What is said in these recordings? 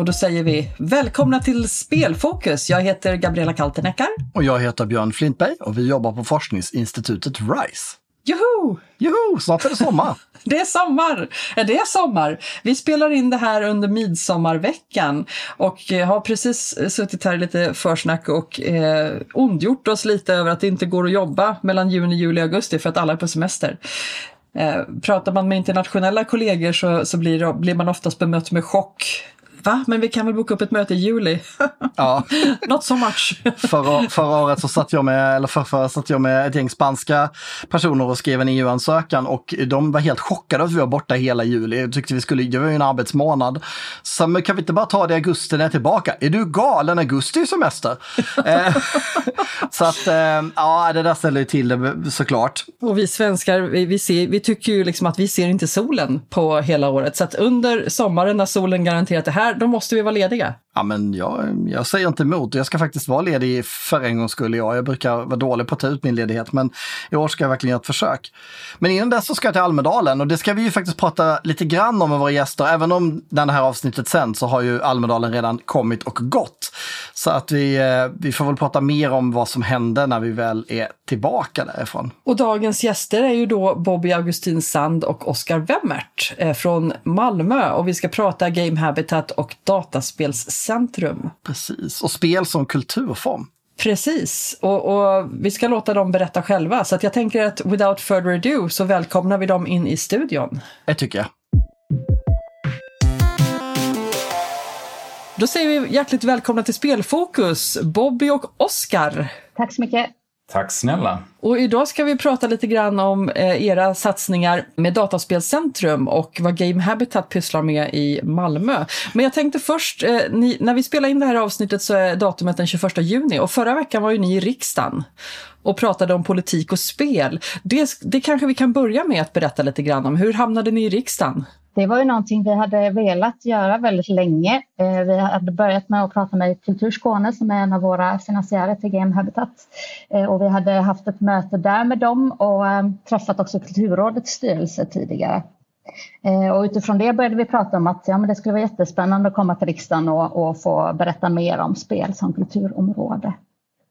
Och då säger vi välkomna till Spelfokus. Jag heter Gabriella Kalteneckar. Och jag heter Björn Flintberg och vi jobbar på forskningsinstitutet RISE. Joho! Joho, snart är det sommar! det är sommar! Det är sommar! Vi spelar in det här under midsommarveckan och eh, har precis suttit här i lite försnack och eh, ondgjort oss lite över att det inte går att jobba mellan juni, juli och augusti för att alla är på semester. Eh, pratar man med internationella kollegor så, så blir, blir man oftast bemött med chock Va? Men vi kan väl boka upp ett möte i juli? Ja. Not so much. förra, förra året så satt jag med, eller för, för, satt jag med ett gäng spanska personer och skrev en EU-ansökan och de var helt chockade att vi var borta hela juli. Jag tyckte vi skulle, det var ju en arbetsmånad. Så men kan vi inte bara ta det i augusti när jag är tillbaka? Är du galen? Augusti är semester. Eh, så att, eh, ja, det där ställer ju till det såklart. Och vi svenskar, vi, vi, ser, vi tycker ju liksom att vi ser inte solen på hela året. Så att under sommaren när solen garanterat är här här, då måste vi vara lediga. Ja, men jag, jag säger inte emot. Jag ska faktiskt vara ledig för en gångs skull. Jag, jag brukar vara dålig på att ta ut min ledighet, men i år ska jag verkligen göra ett försök. Men innan dess så ska jag till Almedalen och det ska vi ju faktiskt prata lite grann om med våra gäster. Även om när det här avsnittet sen så har ju Almedalen redan kommit och gått. Så att vi, eh, vi får väl prata mer om vad som hände när vi väl är tillbaka därifrån. Och dagens gäster är ju då Bobby Augustin Sand och Oskar Wemmert eh, från Malmö och vi ska prata Game Habitat och dataspelscentrum. Precis, och spel som kulturform. Precis, och, och, vi ska låta dem berätta själva. Så att jag tänker att without further ado så välkomnar vi dem in i studion. Det tycker jag. Då säger vi hjärtligt välkomna till Spelfokus, Bobby och Oskar. Tack så mycket. Tack snälla. Och idag ska vi prata lite grann om eh, era satsningar med Dataspelscentrum och vad Game Habitat pysslar med i Malmö. Men jag tänkte först, eh, ni, när vi spelar in det här avsnittet så är datumet den 21 juni och förra veckan var ju ni i riksdagen och pratade om politik och spel. Det, det kanske vi kan börja med att berätta lite grann om. Hur hamnade ni i riksdagen? Det var ju någonting vi hade velat göra väldigt länge. Eh, vi hade börjat med att prata med Kultur Skåne som är en av våra finansiärer till Game Habitat. Eh, och vi hade haft ett möte där med dem och eh, träffat också Kulturrådets styrelse tidigare. Och utifrån det började vi prata om att ja, men det skulle vara jättespännande att komma till riksdagen och, och få berätta mer om spel som kulturområde.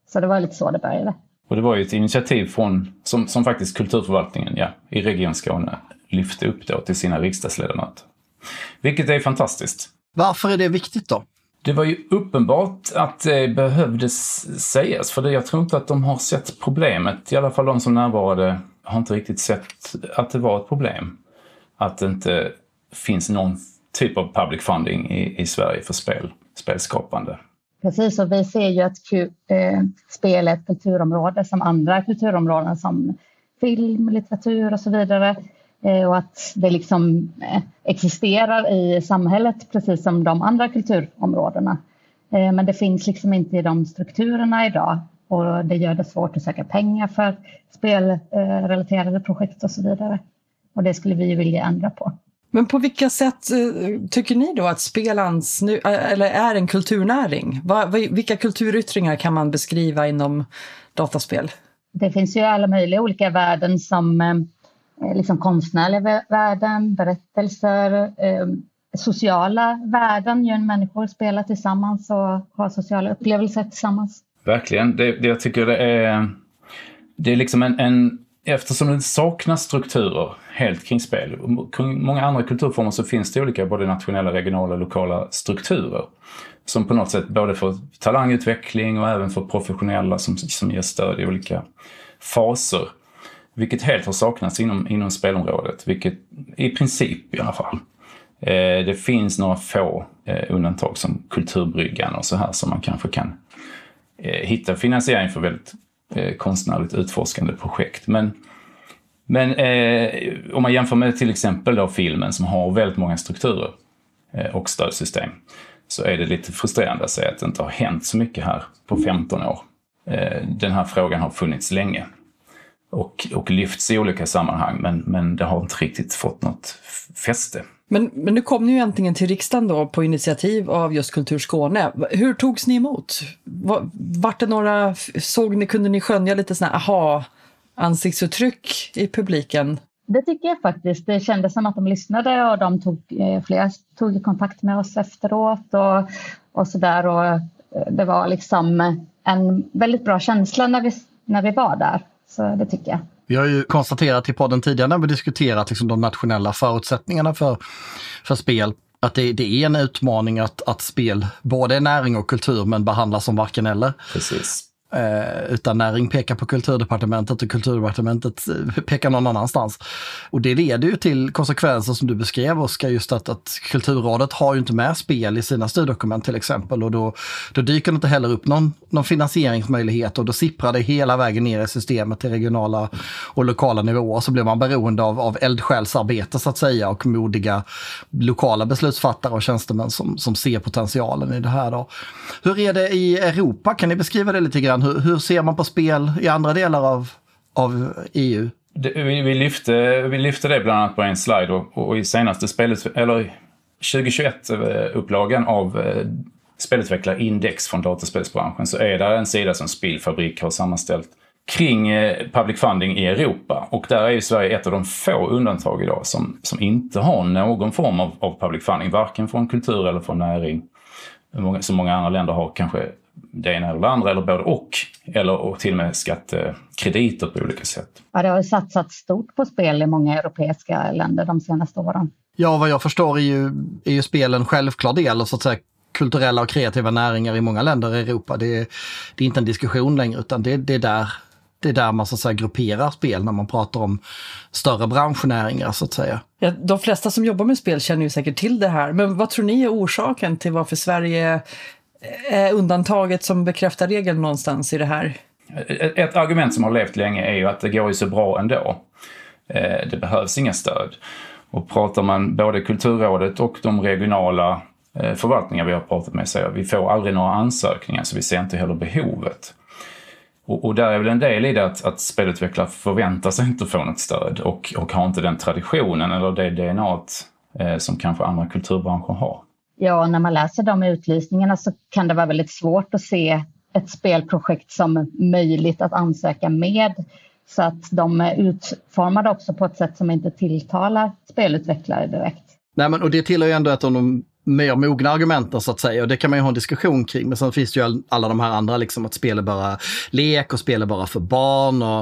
Så det var lite så det började. Och det var ju ett initiativ från, som, som faktiskt kulturförvaltningen ja, i Region Skåne lyfte upp då till sina riksdagsledamöter. Vilket är fantastiskt. Varför är det viktigt då? Det var ju uppenbart att det behövdes sägas, för jag tror inte att de har sett problemet. I alla fall de som närvarade har inte riktigt sett att det var ett problem. Att det inte finns någon typ av public funding i, i Sverige för spel, spelskapande. Precis, och vi ser ju att eh, spel är ett kulturområde som andra kulturområden som film, litteratur och så vidare. Eh, och att det liksom eh, existerar i samhället precis som de andra kulturområdena. Eh, men det finns liksom inte i de strukturerna idag och det gör det svårt att söka pengar för spelrelaterade projekt och så vidare. Och det skulle vi vilja ändra på. Men på vilka sätt tycker ni då att spel ansnu, eller är en kulturnäring? Vilka kulturyttringar kan man beskriva inom dataspel? Det finns ju alla möjliga olika värden som Eh, liksom konstnärliga värden, berättelser, eh, sociala värden, gör människor spelar tillsammans och har sociala upplevelser tillsammans. Verkligen. Det, det jag tycker det är, det är liksom en, en Eftersom det saknas strukturer helt kring spel, kring många andra kulturformer så finns det olika både nationella, regionala och lokala strukturer. Som på något sätt både för talangutveckling och även för professionella som, som ger stöd i olika faser. Vilket helt har saknats inom, inom spelområdet, vilket i princip i alla fall. Eh, det finns några få eh, undantag som Kulturbryggan och så här som man kanske kan eh, hitta finansiering för väldigt eh, konstnärligt utforskande projekt. Men, men eh, om man jämför med till exempel då filmen som har väldigt många strukturer eh, och stödsystem så är det lite frustrerande att säga att det inte har hänt så mycket här på 15 år. Eh, den här frågan har funnits länge och, och lyfts i olika sammanhang men, men det har inte riktigt fått något fäste. Men, men nu kom ni ju äntligen till riksdagen då på initiativ av just Kultur Skåne. Hur togs ni emot? Vart det några, såg ni, kunde ni skönja lite sådana aha ansiktsuttryck i publiken? Det tycker jag faktiskt. Det kändes som att de lyssnade och de tog, eh, flera tog kontakt med oss efteråt och, och så där. Och eh, det var liksom en väldigt bra känsla när vi, när vi var där. Så det tycker jag. Vi har ju konstaterat i podden tidigare när vi diskuterat liksom de nationella förutsättningarna för, för spel att det, det, är en utmaning att, att spel både är näring och kultur men behandlas som varken eller. Precis. Eh, utan näring pekar på kulturdepartementet och kulturdepartementet eh, pekar någon annanstans. Och det leder ju till konsekvenser som du beskrev Oskar, just att, att Kulturrådet har ju inte med spel i sina styrdokument till exempel och då, då dyker det inte heller upp någon, någon finansieringsmöjlighet och då sipprar det hela vägen ner i systemet till regionala och lokala nivåer så blir man beroende av, av eldsjälsarbete så att säga och modiga lokala beslutsfattare och tjänstemän som, som ser potentialen i det här. Då. Hur är det i Europa? Kan ni beskriva det lite grann? Frågan. Hur, hur ser man på spel i andra delar av, av EU? Det, vi, vi, lyfte, vi lyfte det bland annat på en slide och, och i senaste spelet, eller 2021-upplagan av eh, spelutvecklarindex från dataspelsbranschen så är det en sida som Spelfabrik har sammanställt kring eh, public funding i Europa. Och där är ju Sverige ett av de få undantag idag som, som inte har någon form av, av public funding, varken från kultur eller från näring. Som många andra länder har kanske det ena eller det andra, eller både och. Eller och till och med skattekrediter på olika sätt. Ja, det har satsats stort på spel i många europeiska länder de senaste åren. Ja, vad jag förstår är ju, är ju spel en självklar del, så att säga, kulturella och kreativa näringar i många länder i Europa. Det är, det är inte en diskussion längre, utan det, det är där det är där man så att säga grupperar spel när man pratar om större branschnäringar så att säga. Ja, de flesta som jobbar med spel känner ju säkert till det här, men vad tror ni är orsaken till varför Sverige är undantaget som bekräftar regeln någonstans i det här? Ett argument som har levt länge är ju att det går ju så bra ändå. Eh, det behövs inga stöd. Och pratar man både Kulturrådet och de regionala eh, förvaltningar vi har pratat med säger att vi får aldrig några ansökningar så vi ser inte heller behovet. Och, och där är väl en del i det att, att spelutvecklare förväntar sig inte få något stöd och, och har inte den traditionen eller det DNA eh, som kanske andra kulturbranscher har. Ja, när man läser de utlysningarna så kan det vara väldigt svårt att se ett spelprojekt som möjligt att ansöka med. Så att de är utformade också på ett sätt som inte tilltalar spelutvecklare direkt. Nej, men och det tillhör ju ändå ett av de mer mogna argumenten så att säga och det kan man ju ha en diskussion kring. Men sen finns det ju alla de här andra liksom att spel är bara lek och spel är bara för barn och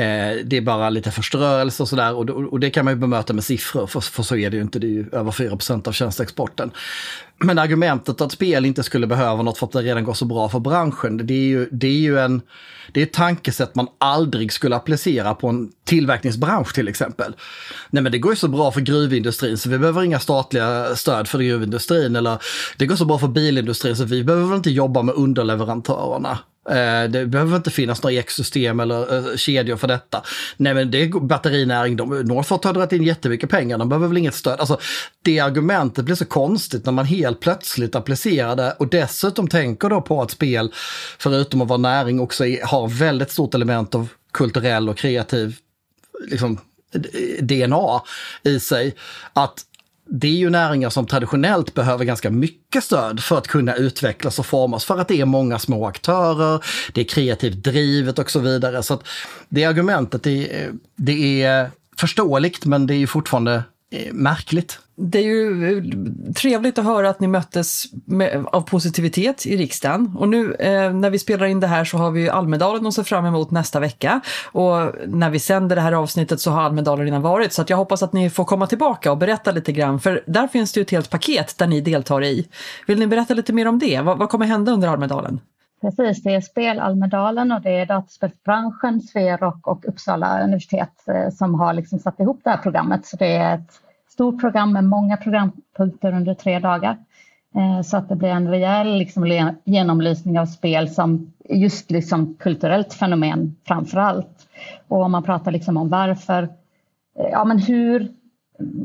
eh, det är bara lite förströelse och sådär och, och, det kan man ju bemöta med siffror för, för så är det ju inte, det är ju över 4% av tjänsteexporten. Men argumentet att spel inte skulle behöva något för att det redan går så bra för branschen, det är ju, det är ju en, det är ett tankesätt man aldrig skulle applicera på en tillverkningsbransch till exempel. Nej men det går ju så bra för gruvindustrin så vi behöver inga statliga stöd för gruvindustrin eller det går så bra för bilindustrin så vi behöver inte jobba med underleverantörerna. Eh, det behöver inte finnas några ekosystem eller eh, kedjor för detta. Nej men det är batterinäring, de, Northvolt har dragit in jättemycket pengar, de behöver väl inget stöd. Alltså, det argumentet blir så konstigt när man helt plötsligt applicerar det och dessutom tänker då på att spel, förutom att vara näring, också har väldigt stort element av kulturell och kreativ liksom, DNA i sig. Att det är ju näringar som traditionellt behöver ganska mycket stöd för att kunna utvecklas och formas för att det är många små aktörer, det är kreativt drivet och så vidare. Så att det argumentet, det, det är förståeligt men det är ju fortfarande eh, märkligt det är ju eh, trevligt att höra att ni möttes med, av positivitet i riksdagen. Och nu eh, när vi spelar in det här så har vi ju Almedalen att se fram emot nästa vecka. Och när vi sänder det här avsnittet så har Almedalen redan varit. Så att jag hoppas att ni får komma tillbaka och berätta lite grann. För där finns det ju ett helt paket där ni deltar i. Vill ni berätta lite mer om det? Vad, vad kommer hända under Almedalen? Precis, det är Spel-Almedalen och det är dataspelsbranschen, Sverok och Uppsala universitet eh, som har liksom satt ihop det här programmet. Så det är ett stort program med många programpunkter under tre dagar. Eh, så att det blir en rejäl liksom, genomlysning av spel som just liksom kulturellt fenomen framför allt. Och om man pratar liksom om varför, eh, ja men hur,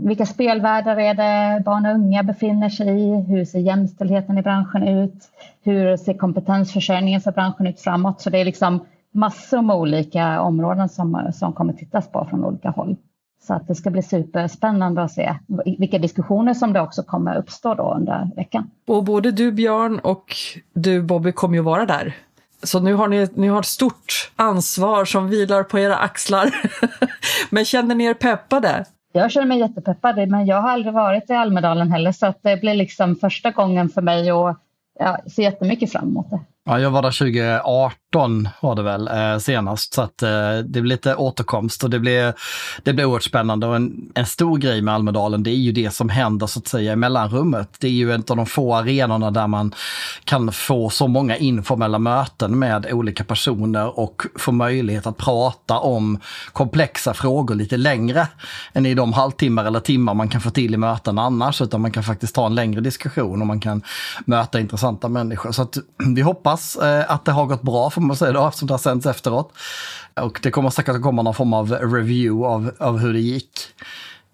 vilka spelvärldar är det barn och unga befinner sig i? Hur ser jämställdheten i branschen ut? Hur ser kompetensförsörjningen för branschen ut framåt? Så det är liksom massor med olika områden som, som kommer tittas på från olika håll. Så att det ska bli superspännande att se vilka diskussioner som det också kommer uppstå då under veckan. Och både du Björn och du Bobby kommer ju vara där. Så nu har ni, ni har ett stort ansvar som vilar på era axlar. men känner ni er peppade? Jag känner mig jättepeppad, men jag har aldrig varit i Almedalen heller så att det blir liksom första gången för mig och jag ser jättemycket fram emot det. Ja, jag var där 2018 var det väl eh, senast, så att, eh, det blir lite återkomst och det blir, det blir oerhört spännande. Och en, en stor grej med Almedalen, det är ju det som händer så att säga i mellanrummet. Det är ju en av de få arenorna där man kan få så många informella möten med olika personer och få möjlighet att prata om komplexa frågor lite längre än i de halvtimmar eller timmar man kan få till i möten annars, utan man kan faktiskt ta en längre diskussion och man kan möta intressanta människor. Så att vi hoppas hoppas eh, att det har gått bra får man säga då eftersom det har sänds efteråt. Och det kommer säkert att komma någon form av review av, av hur det gick.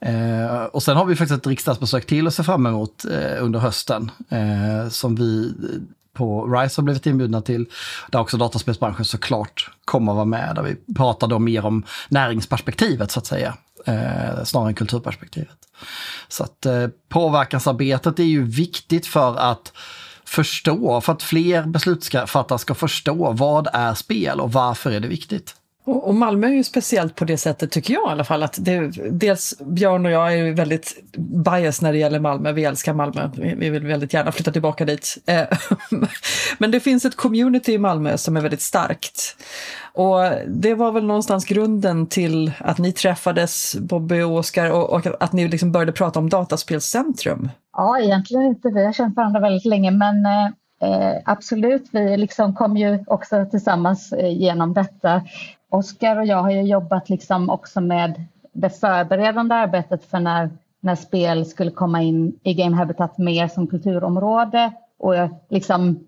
Eh, och sen har vi faktiskt ett riksdagsbesök till att se fram emot eh, under hösten. Eh, som vi på RISE har blivit inbjudna till. Där också dataspelsbranschen såklart kommer att vara med. Där vi pratar då mer om näringsperspektivet så att säga. Eh, snarare än kulturperspektivet. Så att eh, påverkansarbetet är ju viktigt för att förstå, för att fler beslutsfattare ska förstå vad är spel och varför är det viktigt. Och, Malmö är ju speciellt på det sättet tycker jag i alla fall att det, dels Björn och jag är väldigt bias när det gäller Malmö, vi älskar Malmö, vi vill väldigt gärna flytta tillbaka dit. Eh, men det finns ett community i Malmö som är väldigt starkt. Och det var väl någonstans grunden till att ni träffades, Bobby och Oskar, och, och, att ni liksom började prata om dataspelscentrum. Ja, egentligen inte. Vi har känt varandra väldigt länge, men eh, eh absolut, vi liksom kom ju också tillsammans eh, genom detta. Oskar och jag har ju jobbat liksom också med det förberedande arbetet för när, när spel skulle komma in i Game Habitat mer som kulturområde och eh, liksom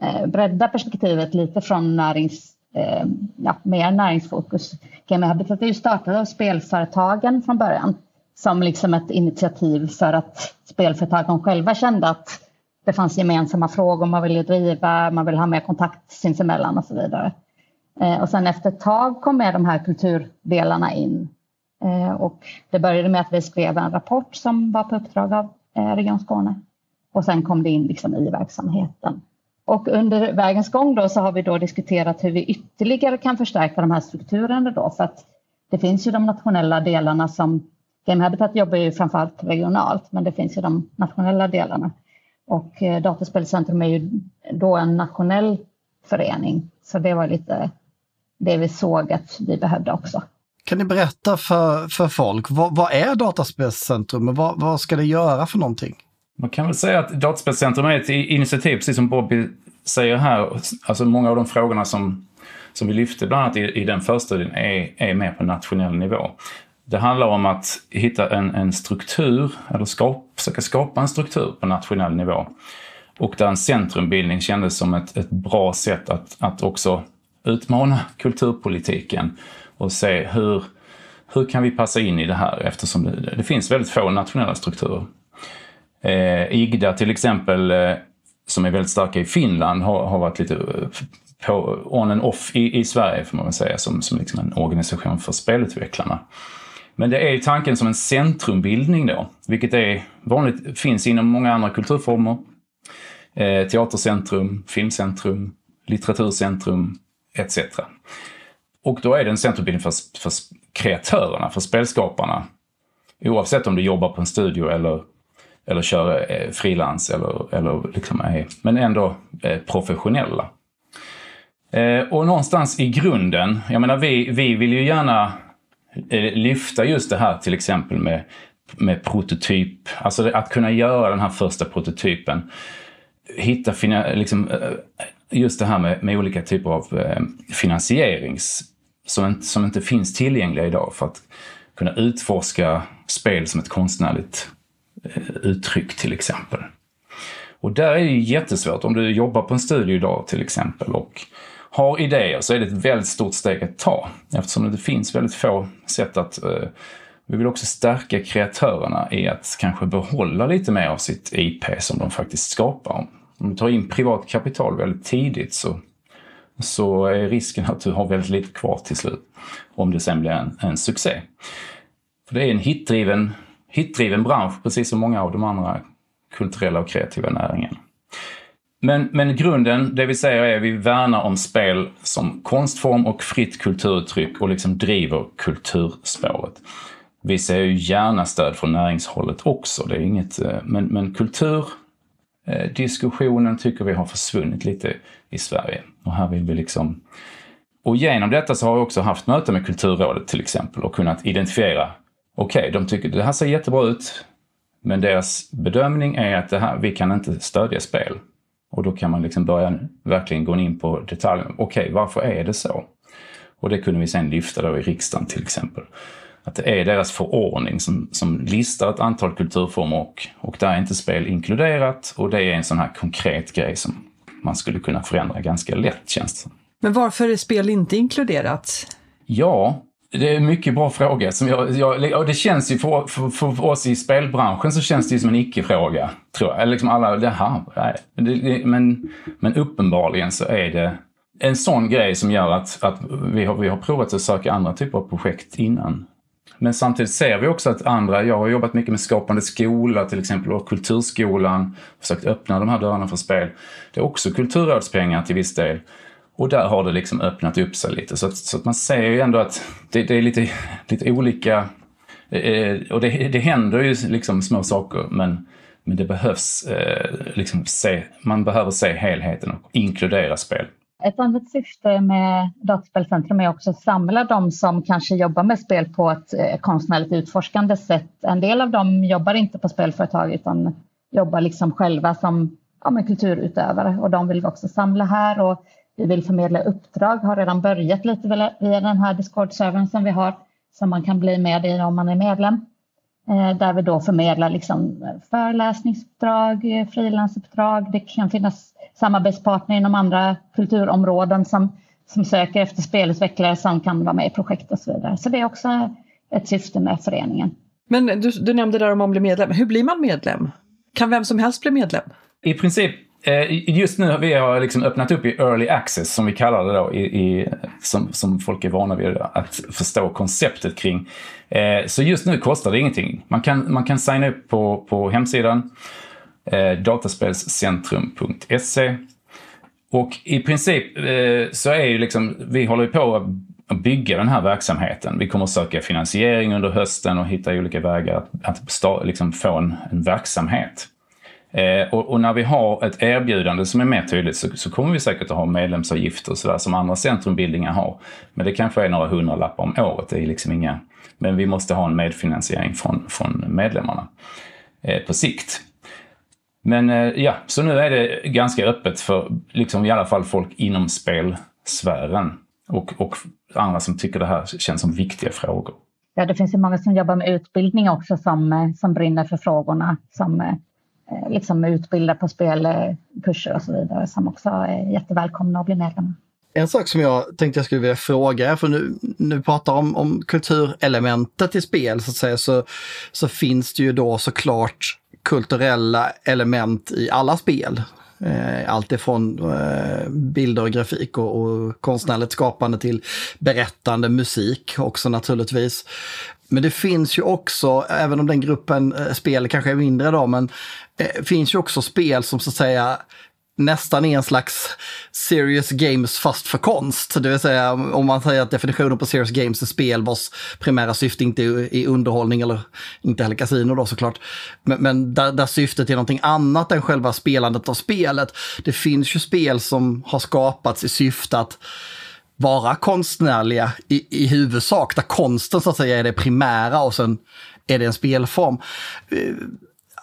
eh, bredda perspektivet lite från närings, eh, ja, mer näringsfokus. Game Habitat är ju startat av spelföretagen från början som liksom ett initiativ för att spelföretagen själva kände att det fanns gemensamma frågor man ville driva, man ville ha mer kontakt sinsemellan och så vidare. Eh, och sen efter ett tag kom med de här kulturdelarna in. Eh, och det började med att vi skrev en rapport som var på uppdrag av eh, Region Skåne. Och sen kom det in liksom i verksamheten. Och under vägens gång då så har vi då diskuterat hur vi ytterligare kan förstärka de här strukturerna då. För att det finns ju de nationella delarna som Game Habitat jobbar ju framförallt regionalt, men det finns ju de nationella delarna. Och Dataspelcentrum är ju då en nationell förening, så det var lite det vi såg att vi behövde också. Kan ni berätta för, för folk, vad, vad är Dataspelscentrum och vad, vad ska det göra för någonting? Man kan väl säga att Dataspelscentrum är ett initiativ, precis som Bobby säger här. Alltså många av de frågorna som, som vi lyfte bland annat i, i den förstudien är, är mer på nationell nivå. Det handlar om att hitta en, en struktur, eller skap, försöka skapa en struktur på nationell nivå. Och där en centrumbildning kändes som ett, ett bra sätt att, att också utmana kulturpolitiken och se hur, hur kan vi passa in i det här eftersom det, det finns väldigt få nationella strukturer. Eh, IGDA till exempel, eh, som är väldigt starka i Finland, har, har varit lite eh, på on and off i, i Sverige får man väl säga, som, som liksom en organisation för spelutvecklarna. Men det är tanken som en centrumbildning då, vilket är vanligt, finns inom många andra kulturformer. Eh, teatercentrum, filmcentrum, litteraturcentrum, etc. Och då är det en centrumbildning för, för kreatörerna, för spelskaparna. Oavsett om du jobbar på en studio eller, eller kör eh, frilans eller, eller liksom är, men ändå eh, professionella. Eh, och någonstans i grunden, jag menar vi, vi vill ju gärna Eh, lyfta just det här till exempel med, med prototyp, alltså att kunna göra den här första prototypen. Hitta, liksom, eh, just det här med, med olika typer av eh, finansierings som, som inte finns tillgängliga idag för att kunna utforska spel som ett konstnärligt uttryck till exempel. Och där är det jättesvårt. Om du jobbar på en studio idag till exempel och har idéer så är det ett väldigt stort steg att ta eftersom det finns väldigt få sätt att eh, vi vill också stärka kreatörerna i att kanske behålla lite mer av sitt IP som de faktiskt skapar om du tar in privat kapital väldigt tidigt så, så är risken att du har väldigt lite kvar till slut. Om det sen blir en, en succé. För det är en hitdriven, hitdriven bransch, precis som många av de andra kulturella och kreativa näringarna. Men, men grunden, det vi säger är att vi värnar om spel som konstform och fritt kulturuttryck och liksom driver kulturspåret. Vi ser ju gärna stöd från näringshållet också, det är inget, eh, men, men kulturdiskussionen eh, tycker vi har försvunnit lite i Sverige. Och här vill vi liksom... Och genom detta så har vi också haft möten med Kulturrådet till exempel och kunnat identifiera, okej, okay, de tycker det här ser jättebra ut, men deras bedömning är att det här, vi kan inte stödja spel. Och då kan man liksom börja verkligen gå in på detaljer. Okej, okay, varför är det så? Och det kunde vi sen lyfta då i riksdagen till exempel. Att det är deras förordning som, som listar ett antal kulturformer och, och där är inte spel inkluderat. Och det är en sån här konkret grej som man skulle kunna förändra ganska lätt känns det Men varför är spel inte inkluderat? Ja, det är en mycket bra fråga. Som jag, jag, och det känns ju för, för, för, oss i spelbranschen så känns det ju som en icke-fråga. Tror jag. Eller liksom alla, det här, nej. Det, men, men uppenbarligen så är det en sån grej som gör att, att vi, har, vi har provat att söka andra typer av projekt innan. Men samtidigt ser vi också att andra, jag har jobbat mycket med Skapande skola till exempel och Kulturskolan, försökt öppna de här dörrarna för spel. Det är också kulturrådspengar till viss del. Och där har det liksom öppnat upp sig lite. Så att, så att man ser ju ändå att det, det är lite, lite olika... Eh, och det, det händer ju liksom små saker men, men det behövs eh, liksom se, man behöver se helheten och inkludera spel. Ett annat syfte med Dataspelcentrum är också att samla de som kanske jobbar med spel på ett eh, konstnärligt utforskande sätt. En del av dem jobbar inte på spelföretag utan jobbar liksom själva som ja, kulturutövare och de vill vi också samla här. Och vi vill förmedla uppdrag, har redan börjat lite via den här Discord-servern som vi har som man kan bli med i om man är medlem. Eh, där vi då förmedlar liksom föreläsningsuppdrag, frilansuppdrag. Det kan finnas samarbetspartner inom andra kulturområden som, som söker efter spelutvecklare som kan vara med i projekt och så vidare. Så det är också ett syfte med föreningen. Men du, du nämnde där om man blir medlem. Hur blir man medlem? Kan vem som helst bli medlem? I princip Eh, Eh, just nu har vi liksom öppnat upp i early access, som vi kallar det då, i, i, som, som folk är vana vid att förstå konceptet kring. Eh, så just nu kostar det ingenting. Man kan, man kan signa upp på, på hemsidan eh, dataspelscentrum.se. Och i princip eh, så är ju liksom, vi håller på att bygga den här verksamheten. Vi kommer att söka finansiering under hösten och hitta olika vägar att, att liksom få en, en verksamhet. Eh, och, och, när vi har ett erbjudande som är mer tydligt så, så kommer vi säkert att ha medlemsavgifter och sådär som andra centrumbildningar har. Men det kanske är några hundralappar om året. Det är liksom inga, men vi måste ha en medfinansiering från, från medlemmarna eh, på sikt. Men eh, ja, så nu är det ganska öppet för liksom i alla fall folk inom spelsfären och, och andra som tycker det här känns som viktiga frågor. Ja, det finns ju många som jobbar med utbildning också som, eh, som brinner för frågorna. Som Eh, Eh, liksom utbilda på spelkurser eh, och så vidare som också är jättevälkomna att bli medlemmar. En sak som jag tänkte jag skulle vilja fråga, för nu, nu pratar om, om kulturelementet i spel så att säga, så, så finns det ju då såklart kulturella element i alla spel. Eh, allt ifrån eh, bilder och grafik och, och konstnärligt skapande till berättande musik också naturligtvis. Men det finns ju också, även om den gruppen eh, spel kanske är mindre då, men eh, finns ju också spel som så att säga nästan är en slags serious games fast för konst. Det vill säga om man säger att definitionen på serious games är spel vars primära syfte inte är underhållning eller inte heller kasino då såklart. Men, men där, där syftet är någonting annat än själva spelandet av spelet. Det finns ju spel som har skapats i syfte att vara konstnärliga i, i huvudsak, där konsten så att säga är det primära och sen är det en spelform. Eh,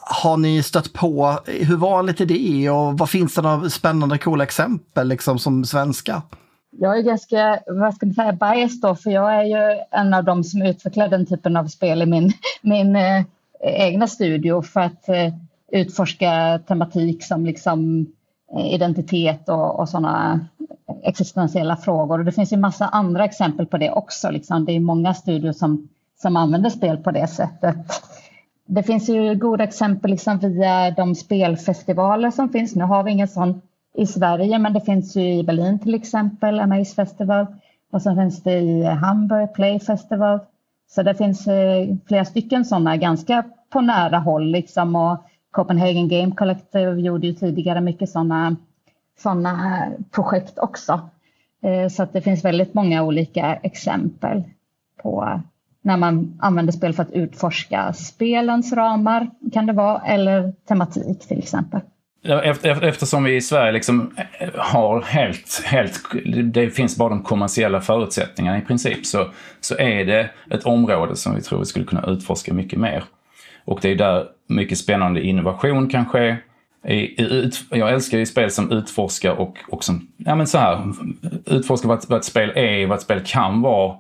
har ni stött på, hur vanligt är det och vad finns det några spännande coola exempel liksom som svenska? Jag är ganska, vad ska man säga, biased då, för jag är ju en av dem som utvecklar den typen av spel i min, min eh, egna studio för att eh, utforska tematik som liksom eh, identitet och, och sådana existentiella frågor. Och det finns ju massa andra exempel på det också. Liksom. Det är många studier som, som använder spel på det sättet. Det finns ju goda exempel liksom via de spelfestivaler som finns. Nu har vi ingen sån i Sverige, men det finns ju i Berlin till exempel, Amaze Festival. Och så finns det i Hamburg, Play Festival. Så det finns eh, flera stycken sådana ganska på nära håll liksom och Copenhagen Game Collective gjorde ju tidigare mycket sådana sådana projekt också. Eh, så att det finns väldigt många olika exempel på när man använder spel för att utforska spelens ramar kan det vara, eller tematik till exempel. Eftersom vi i Sverige liksom eh, har helt, helt, det finns bara de kommersiella förutsättningarna i princip, så, så är det ett område som vi tror vi skulle kunna utforska mycket mer. Och det är där mycket spännande innovation kan ske. Jag älskar ju spel som utforskar och, och som, ja men så här, utforskar vad, vad ett spel är, vad ett spel kan vara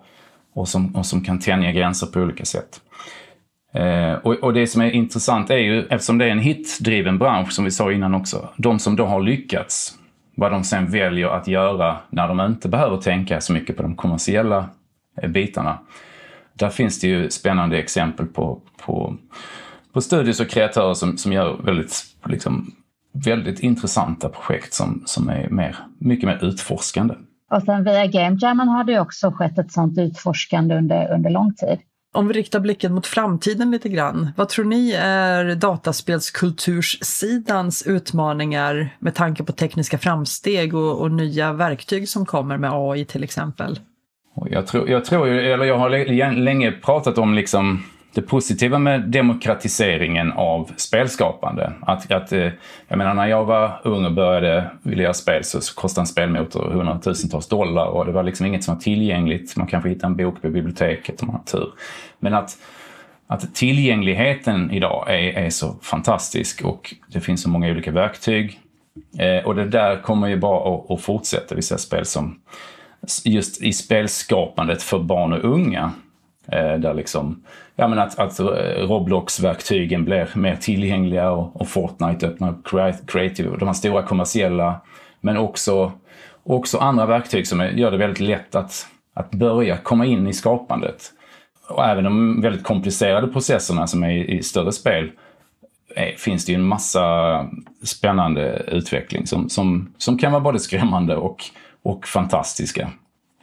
och som, och som kan tänja gränser på olika sätt. Eh, och, och, det som är intressant är ju, eftersom det är en hitdriven bransch som vi sa innan också, de som då har lyckats, vad de sen väljer att göra när de inte behöver tänka så mycket på de kommersiella eh, bitarna. Där finns det ju spännande exempel på, på, på studios och kreatörer som, som gör väldigt, liksom, väldigt intressanta projekt som, som är mer, mycket mer utforskande. Och sen via Game har det också skett ett sådant utforskande under, under lång tid. Om vi riktar blicken mot framtiden lite grann, vad tror ni är dataspelskulturssidans utmaningar med tanke på tekniska framsteg och, och nya verktyg som kommer med AI till exempel? Jag tror, jag tror eller jag har länge pratat om liksom det positiva med demokratiseringen av spelskapande. Att, att, eh, jag menar, när jag var ung och började vilja göra spel så kostade en spelmotor hundratusentals dollar och det var liksom inget som var tillgängligt. Man kanske hittar en bok på biblioteket om man har tur. Men att, att tillgängligheten idag är, är så fantastisk och det finns så många olika verktyg. Eh, och det där kommer ju bara att, att fortsätta. Vi ser spel som just i spelskapandet för barn och unga. Eh, där liksom ja, men att, att eh, Roblox-verktygen blir mer tillgängliga och, och Fortnite öppnar creative, de här stora kommersiella, men också, också andra verktyg som gör det väldigt lätt att, att börja komma in i skapandet. Och även de väldigt komplicerade processerna som är i, i större spel är, finns det ju en massa spännande utveckling som, som, som kan vara både skrämmande och, och fantastiska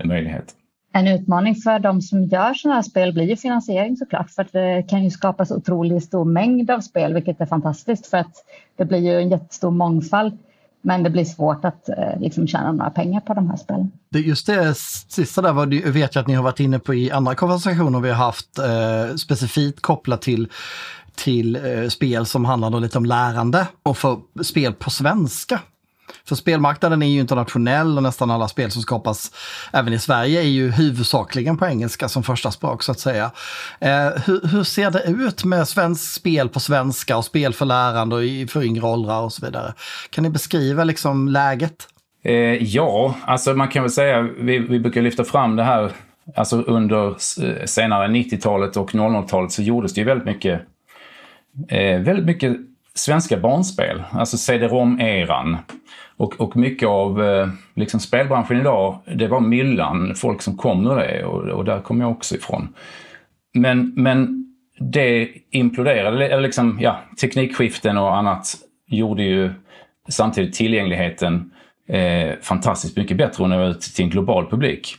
möjligheter en utmaning för de som gör sådana här spel blir ju finansiering såklart, för att det kan ju skapas otroligt stor mängd av spel, vilket är fantastiskt för att det blir ju en jättestor mångfald. Men det blir svårt att eh, liksom tjäna några pengar på de här spelen. Just det sista där var, vet jag att ni har varit inne på i andra konversationer vi har haft eh, specifikt kopplat till till eh, spel som handlar lite om lärande och för spel på svenska. För spelmarknaden är ju internationell och nästan alla spel som skapas även i Sverige är ju huvudsakligen på engelska som första språk så att säga. Eh, hur, hur, ser det ut med svensk spel på svenska och spel för lärande och för yngre åldrar och så vidare? Kan ni beskriva liksom läget? Eh, ja, alltså man kan väl säga, vi, vi brukar lyfta fram det här, alltså under senare 90-talet och 00-talet så gjordes det ju väldigt mycket, eh, väldigt mycket svenska barnspel, alltså CD-ROM-eran. Och, och mycket av eh, liksom spelbranschen idag, det var myllan, folk som kom ur det och, och där kom jag också ifrån. Men, men det imploderade, eller liksom, ja, teknikskiften och annat gjorde ju samtidigt tillgängligheten eh, fantastiskt mycket bättre och nå ut till en global publik.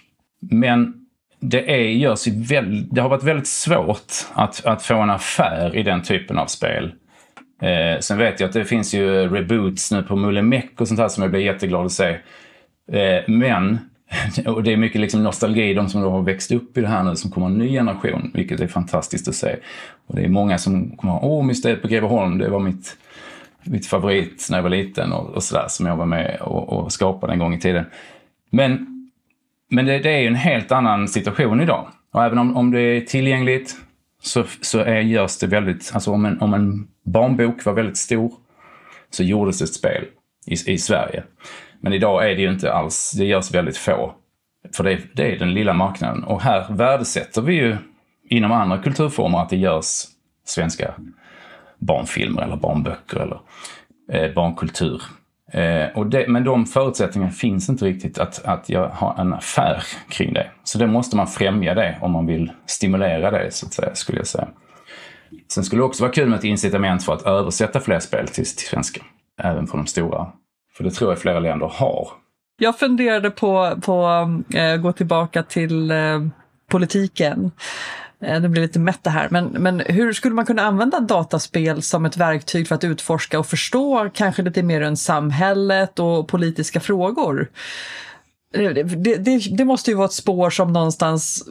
Men det, är, görs väl, det har varit väldigt svårt att, att få en affär i den typen av spel. Eh, sen vet jag att det finns ju reboots nu på Mulle Meck och sånt här som jag blir jätteglad att se. Eh, men, och det är mycket liksom nostalgi, de som då har växt upp i det här nu som kommer en ny generation, vilket är fantastiskt att se. Och det är många som kommer åh, Mysteriet på Greveholm, det var mitt, mitt favorit när jag var liten och, och sådär, som jag var med och, och skapade en gång i tiden. Men, men det, det är ju en helt annan situation idag. Och även om, om det är tillgängligt så, så är, görs det väldigt, alltså om en, om en barnbok var väldigt stor så gjordes ett spel i, i Sverige. Men idag är det ju inte alls, det görs väldigt få. För det, det är den lilla marknaden. Och här värdesätter vi ju inom andra kulturformer att det görs svenska barnfilmer eller barnböcker eller eh, barnkultur. Eh, och det, men de förutsättningarna finns inte riktigt att, att jag har en affär kring det. Så det måste man främja det om man vill stimulera det, så att säga, skulle jag säga. Sen skulle det också vara kul med ett incitament för att översätta fler spel till, till svenska. Även för de stora. För det tror jag flera länder har. Jag funderade på att eh, gå tillbaka till eh, politiken. Eh, nu det blir lite mätt det här, men, men hur skulle man kunna använda dataspel som ett verktyg för att utforska och förstå kanske lite mer än samhället och politiska frågor? Eh, det, det, det, måste ju vara ett spår som någonstans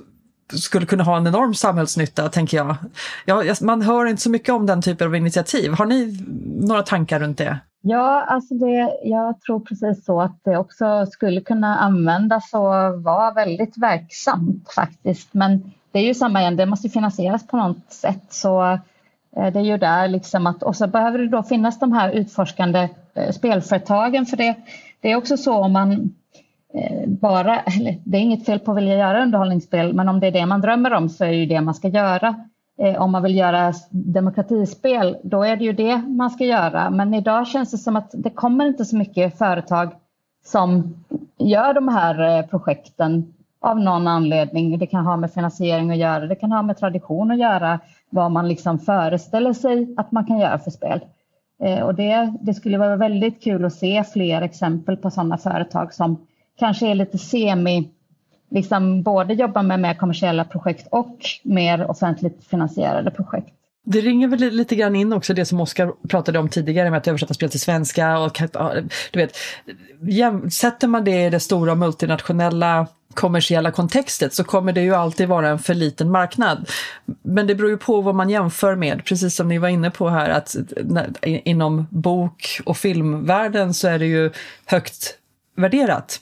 skulle kunna ha en enorm samhällsnytta, tänker jag. Ja, man hör inte så mycket om den typen av initiativ. Har ni några tankar runt det? Ja, alltså det, jag tror precis så att det också skulle kunna användas och vara väldigt verksamt faktiskt. Men det är ju samma igen, det måste finansieras på något sätt. Så eh, det är ju där liksom att, och så behöver det då finnas de här utforskande eh, spelföretagen för det, det är också så om man eh, bara, eller det är inget fel på att vilja göra underhållningsspel, men om det är det man drömmer om så är det ju det man ska göra. Om man vill göra demokratispel, då är det ju det man ska göra. Men idag känns det som att det kommer inte så mycket företag som gör de här projekten av någon anledning. Det kan ha med finansiering att göra, det kan ha med tradition att göra, vad man liksom föreställer sig att man kan göra för spel. Eh, och det, det skulle vara väldigt kul att se fler exempel på sådana företag som kanske är lite semi, liksom både jobbar med mer kommersiella projekt och mer offentligt finansierade projekt. Det ringer väl lite grann in också det som Oskar pratade om tidigare med att översätta spel till svenska. Och, du vet, sätter man det i det stora multinationella kommersiella kontextet så kommer det ju alltid vara en för liten marknad. Men det beror ju på vad man jämför med, precis som ni var inne på här att inom bok och filmvärlden så är det ju högt värderat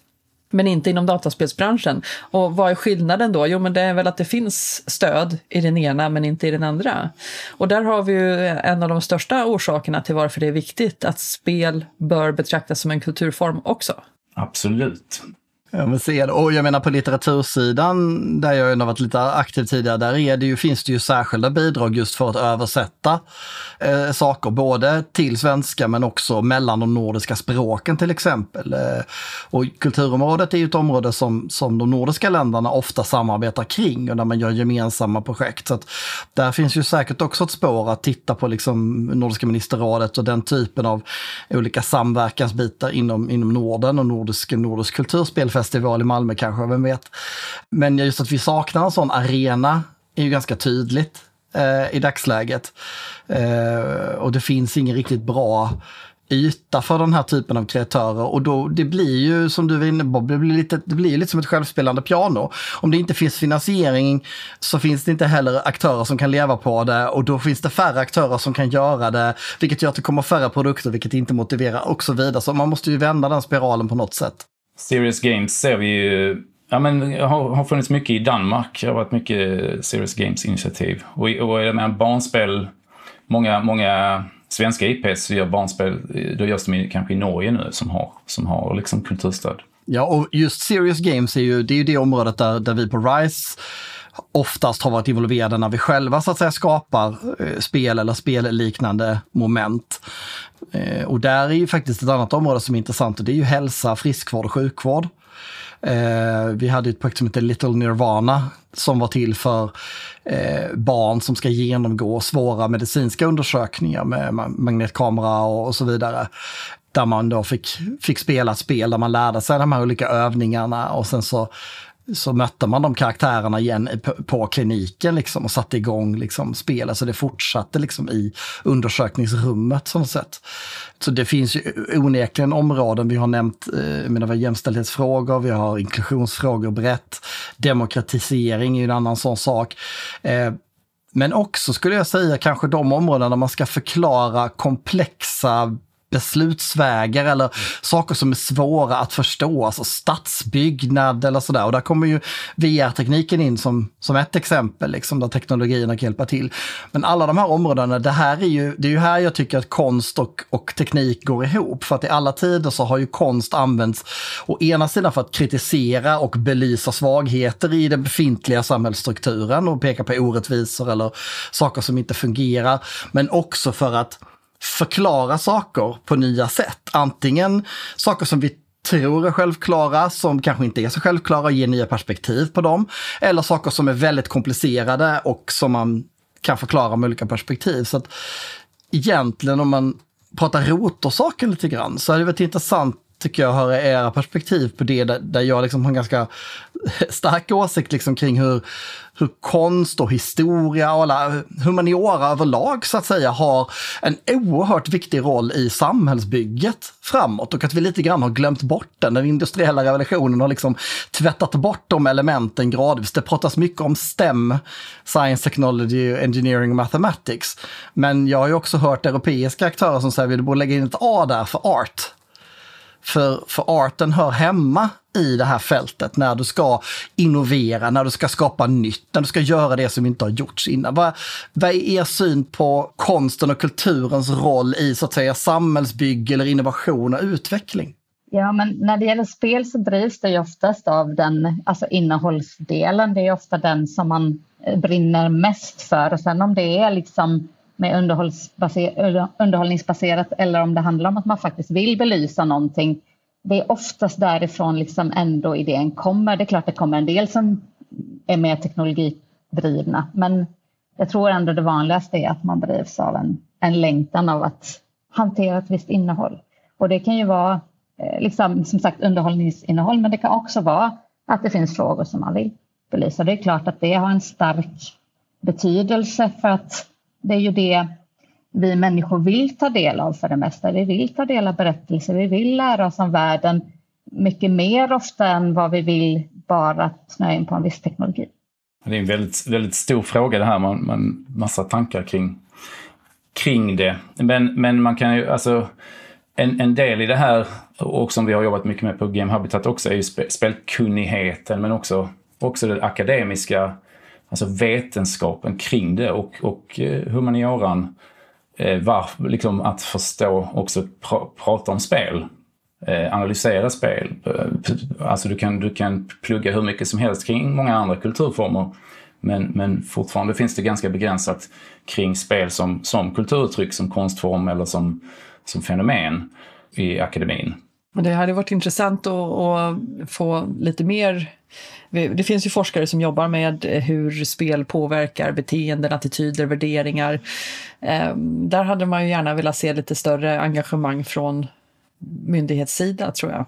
men inte inom dataspelsbranschen. Och vad är skillnaden då? Jo, men det är väl att det finns stöd i den ena men inte i den andra. Och där har vi ju en av de största orsakerna till varför det är viktigt att spel bör betraktas som en kulturform också. Absolut. Ja, men se Och jag menar på litteratursidan, där jag har varit lite aktiv tidigare, där är det ju, finns det ju särskilda bidrag just för att översätta eh, saker, både till svenska men också mellan de nordiska språken till exempel. Eh, och kulturområdet är ju ett område som, som de nordiska länderna ofta samarbetar kring och där man gör gemensamma projekt. Så att där finns ju säkert också ett spår att titta på liksom Nordiska ministerrådet och den typen av olika samverkansbitar inom, inom Norden och nordisk, nordisk kulturspelfestival festival i Malmö kanske, vem vet. Men just att vi saknar en sån arena är ju ganska tydligt eh, i dagsläget. Eh, och det finns ingen riktigt bra yta för den här typen av kreatörer och då det blir ju som du var inne på, det blir lite, det blir lite som ett självspelande piano. Om det inte finns finansiering så finns det inte heller aktörer som kan leva på det och då finns det färre aktörer som kan göra det, vilket gör att det kommer färre produkter, vilket inte motiverar och så vidare. Så man måste ju vända den spiralen på något sätt. Serious Games ser vi ju Ja, men har, har funnits mycket i Danmark. Det har varit mycket Serious Games-initiativ. Och, och jag menar, barnspel, många, många svenska IPs gör barnspel, då görs de kanske i Norge nu som har, som har liksom kulturstöd. Ja, och just Serious Games är ju det, är ju det området där, där vi på RISE oftast har varit involverade när vi själva så att säga skapar eh, spel eller spelliknande moment. Eh, och där är ju faktiskt ett annat område som är intressant och det är ju hälsa, friskvård och sjukvård. Eh, vi hade ett projekt som heter Little Nirvana som var till för eh, barn som ska genomgå svåra medicinska undersökningar med magnetkamera och så vidare där man då fick, fick spela ett spel där man lärde sig de här olika övningarna och sen så så mötte man de karaktärerna igen på, kliniken liksom och satte igång liksom spelet. Så det fortsatte liksom i undersökningsrummet som sätt. Så det finns ju onekligen områden, vi har nämnt eh, menar, jämställdhetsfrågor, vi har inklusionsfrågor brett. Demokratisering är ju en annan sån sak. Eh, men också skulle jag säga kanske de områden där man ska förklara komplexa beslutsvägar eller saker som är svåra att förstå, alltså stadsbyggnad eller sådär. Och där kommer ju VR-tekniken in som, som ett exempel, liksom, där teknologierna kan hjälpa till. Men alla de här områdena, det här är ju, det är ju här jag tycker att konst och, och teknik går ihop. För att i alla tider så har ju konst använts å ena sidan för att kritisera och belysa svagheter i den befintliga samhällsstrukturen och peka på orättvisor eller saker som inte fungerar. Men också för att förklara saker på nya sätt. Antingen saker som vi tror är självklara, som kanske inte är så självklara, och ger nya perspektiv på dem. Eller saker som är väldigt komplicerade och som man kan förklara med olika perspektiv. Så att egentligen om man pratar rotorsaken lite grann så hade det varit intressant tycker jag höra era perspektiv på det, där, där jag liksom har en ganska stark åsikt liksom kring hur, hur konst och historia och alla humaniora överlag så att säga har en oerhört viktig roll i samhällsbygget framåt och att vi lite grann har glömt bort den. Den industriella revolutionen har liksom tvättat bort de elementen gradvis. Det pratas mycket om STEM, Science, Technology, Engineering och Mathematics. Men jag har ju också hört europeiska aktörer som säger att vi borde lägga in ett A där för art. För, för arten hör hemma i det här fältet när du ska innovera, när du ska skapa nytt, när du ska göra det som inte har gjorts innan. Vad, vad är er syn på konsten och kulturens roll i så att säga samhällsbygge eller innovation och utveckling? Ja, men när det gäller spel så drivs det ju oftast av den, alltså innehållsdelen. Det är ofta den som man eh, brinner mest för. Och sen om det är liksom med underhållningsbaserat eller om det handlar om att man faktiskt vill belysa någonting. Det är oftast därifrån liksom ändå idén kommer. Det är klart det kommer en del som är mer teknologidrivna men jag tror ändå det vanligaste är att man drivs av en, en längtan av att hantera ett visst innehåll. Och det kan ju vara eh, liksom, som sagt underhållningsinnehåll men det kan också vara att det finns frågor som man vill belysa. Det är klart att det har en stark betydelse för att det är ju det vi människor vill ta del av för det mesta. Vi vill ta del av berättelser, vi vill lära oss om världen mycket mer ofta än vad vi vill bara snöa in på en viss teknologi. Det är en väldigt, väldigt stor fråga det här, man, man massa tankar kring, kring det. Men, men man kan ju, alltså en, en del i det här, och som vi har jobbat mycket med på Game Habitat också, är ju spelkunnigheten men också, också det akademiska alltså vetenskapen kring det och, och eh, humanioran, eh, var, liksom att förstå också pra, prata om spel. Eh, analysera spel. Eh, alltså du kan, du kan plugga hur mycket som helst kring många andra kulturformer. Men, men fortfarande finns det ganska begränsat kring spel som, som kulturuttryck, som konstform eller som, som fenomen i akademin. Men det hade varit intressant att, att, få lite mer... Det finns ju forskare som jobbar med hur spel påverkar beteenden, attityder, värderingar. Ehm, där hade man ju gärna velat se lite större engagemang från myndighetssida, tror jag.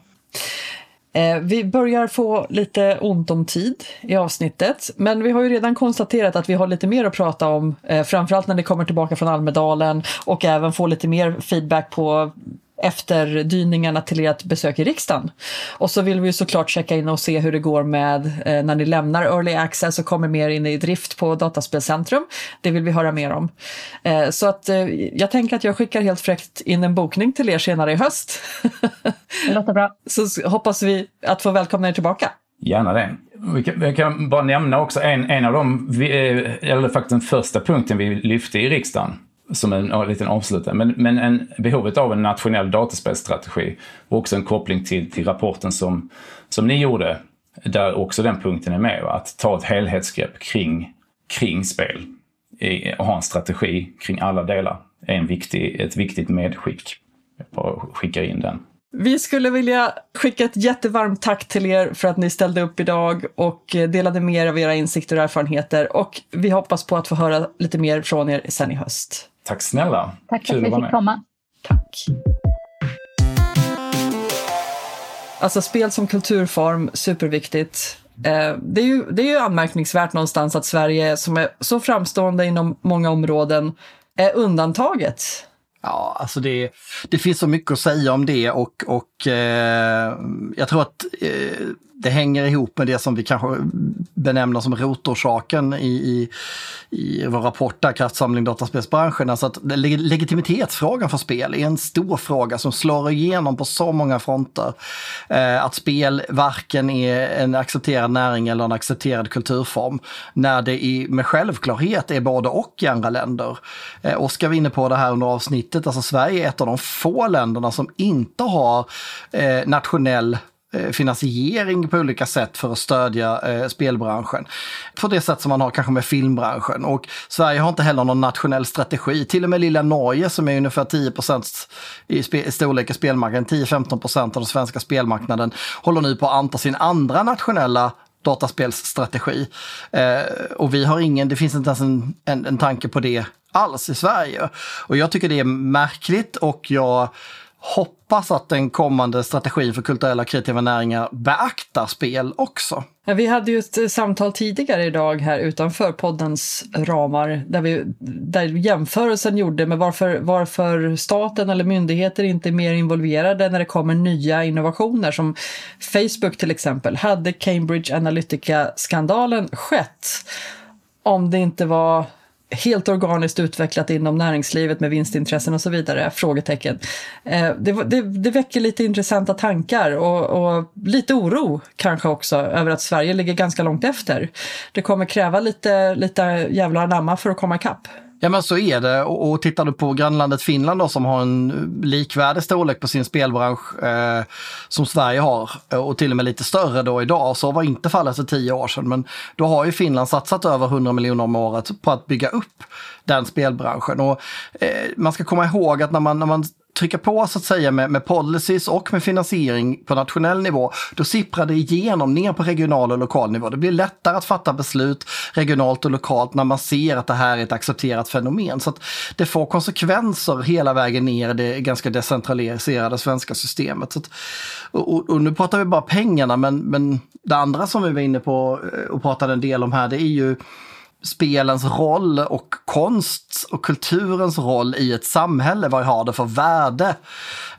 Ehm, vi börjar få lite ont om tid i avsnittet, men vi har ju redan konstaterat att vi har lite mer att prata om, eh, framförallt när det kommer tillbaka från Almedalen och även få lite mer feedback på efterdyningarna till ert besök i riksdagen. Och så vill vi såklart checka in och se hur det går med eh, när ni lämnar Early Access och kommer mer in i drift på Dataspelcentrum. Det vill vi höra mer om. Eh, så att eh, jag tänker att jag skickar helt fräckt in en bokning till er senare i höst. det låter bra. Så hoppas vi att få välkomna er tillbaka. Gärna det. Vi kan, vi kan bara nämna också en, en av de, eh, eller faktiskt den första punkten vi lyfte i riksdagen som en, en liten avslutning. Men, men en, behovet av en nationell dataspelsstrategi och också en koppling till, till rapporten som, som ni gjorde, där också den punkten är med. Att ta ett helhetsgrepp kring, kring spel och ha en strategi kring alla delar är en viktig, ett viktigt medskick. Jag bara skickar in den. Vi skulle vilja skicka ett jättevarmt tack till er för att ni ställde upp idag och delade med er av era insikter och erfarenheter och vi hoppas på att få höra lite mer från er sen i höst. Tack snälla. Tack för att vi fick komma. Tack. Alltså spel som kulturform, superviktigt. Eh, det är, ju, det är ju anmärkningsvärt någonstans att Sverige, som är så framstående inom många områden, är undantaget. Ja, alltså det, det finns så mycket att säga om det och, och eh, jag tror att eh, det hänger ihop med det som vi kanske benämner som rotorsaken i, i, i vår rapport där, Kraftsamling dataspelsbranschen. Alltså att legitimitetsfrågan för spel är en stor fråga som slår igenom på så många fronter. Eh, att spel varken är en accepterad näring eller en accepterad kulturform. När det i, med självklarhet är både och i andra länder. Eh, Oskar var inne på det här under avsnittet, alltså Sverige är ett av de få länderna som inte har eh, nationell eh, finansiering på olika sätt för att stödja eh, spelbranschen. På det sätt som man har kanske med filmbranschen. Och Sverige har inte heller någon nationell strategi. Till och med lilla Norge som är ungefär 10 i, i storlek i spelmarknaden, 10-15% av den svenska spelmarknaden, håller nu på att anta sin andra nationella dataspelsstrategi. Eh, och vi har ingen, det finns inte ens en, en, en tanke på det alls i Sverige. Och jag tycker det är märkligt och jag hoppas att den kommande strategin för kulturella och kreativa näringar beaktar spel också. Ja, vi hade ju ett eh, samtal tidigare idag här utanför poddens ramar där, vi, där jämförelsen gjorde med varför, varför staten eller myndigheter inte är mer involverade när det kommer nya innovationer som Facebook till exempel. Hade Cambridge Analytica-skandalen skett om det inte var helt organiskt utvecklat inom näringslivet med vinstintressen och så vidare? Frågetecken. Eh, det, det, det väcker lite intressanta tankar och, och, lite oro kanske också över att Sverige ligger ganska långt efter. Det kommer kräva lite, lite jävla anamma för att komma ikapp. Ja men så är det och, och tittar du på grannlandet Finland då som har en likvärdig storlek på sin spelbransch eh, som Sverige har eh, och till och med lite större då idag. Så var inte fallet för tio år sedan men då har ju Finland satsat över 100 miljoner om året på att bygga upp den spelbranschen. Och, eh, man ska komma ihåg att när man, när man trycka på så att säga med, med policies och med finansiering på nationell nivå, då sipprar det igenom ner på regional och lokal nivå. Det blir lättare att fatta beslut regionalt och lokalt när man ser att det här är ett accepterat fenomen. Så att det får konsekvenser hela vägen ner i det ganska decentraliserade svenska systemet. Så att, och, och, nu pratar vi bara pengarna, men, men det andra som vi var inne på eh, och pratade en del om här, det är ju spelens roll och konst och kulturens roll i ett samhälle. Vad har det för värde?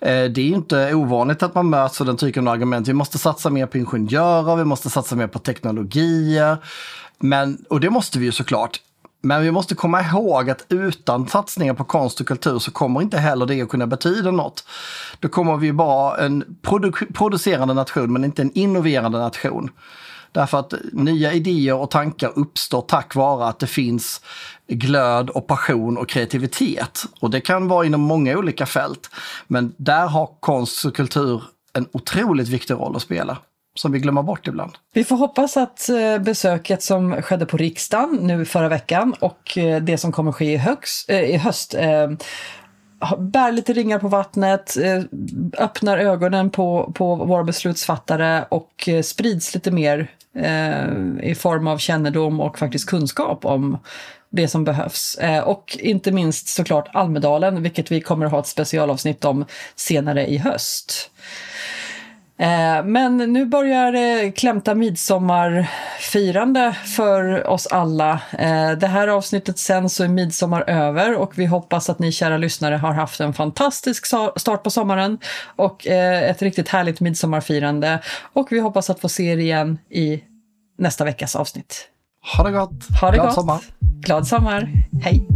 Eh, det är inte ovanligt att man möts av den typen av argument. Vi måste satsa mer på ingenjörer, vi måste satsa mer på teknologier. Men, och det måste vi ju såklart. Men vi måste komma ihåg att utan satsningar på konst och kultur så kommer inte heller det att kunna betyda något. Då kommer vi vara en produ producerande nation men inte en innoverande nation. Därför att nya idéer och tankar uppstår tack vare att det finns glöd och passion och kreativitet. Och det kan vara inom många olika fält. Men där har konst och kultur en otroligt viktig roll att spela som vi glömmer bort ibland. Vi får hoppas att eh, besöket som skedde på riksdagen nu förra veckan och eh, det som kommer ske i, högst, äh, eh, i höst bär lite ringar på vattnet, öppnar ögonen på, på våra beslutsfattare och sprids lite mer Eh, i form av kännedom och faktiskt kunskap om det som behövs. Eh, och inte minst såklart Almedalen, vilket vi kommer att ha ett specialavsnitt om senare i höst. Eh, men nu börjar det klämta midsommarfirande för oss alla. Eh, det här avsnittet sen så är midsommar över och vi hoppas att ni kära lyssnare har haft en fantastisk start på sommaren och eh, ett riktigt härligt midsommarfirande. Och vi hoppas att få se er igen i nästa veckas avsnitt. Ha det gott! Ha det Glad gott! sommar! Glad sommar! Hej!